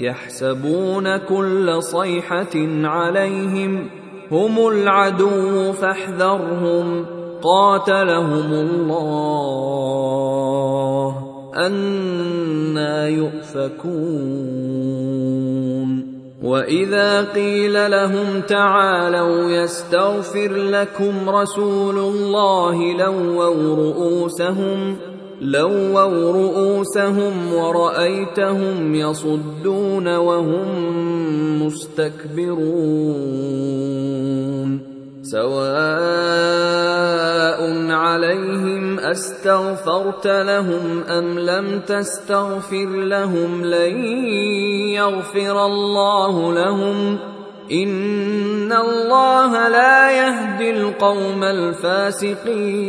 يحسبون كل صيحة عليهم هم العدو فاحذرهم قاتلهم الله أنا يؤفكون وإذا قيل لهم تعالوا يستغفر لكم رسول الله لووا رؤوسهم لووا رؤوسهم ورأيتهم يصدون وهم مستكبرون سواء عليهم أستغفرت لهم أم لم تستغفر لهم لن يغفر الله لهم إن الله لا يهدي القوم الفاسقين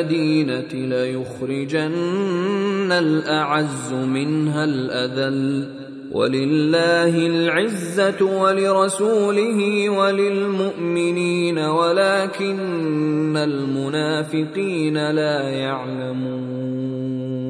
إلى المدينة ليخرجن الأعز منها الأذل ولله العزة ولرسوله وللمؤمنين ولكن المنافقين لا يعلمون.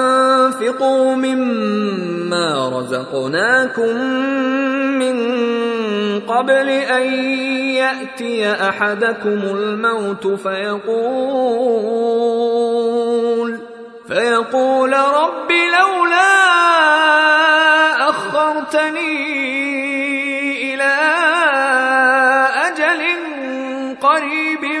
وانفقوا مما رزقناكم من قبل أن يأتي أحدكم الموت فيقول فيقول رب لولا أخرتني إلى أجل قريب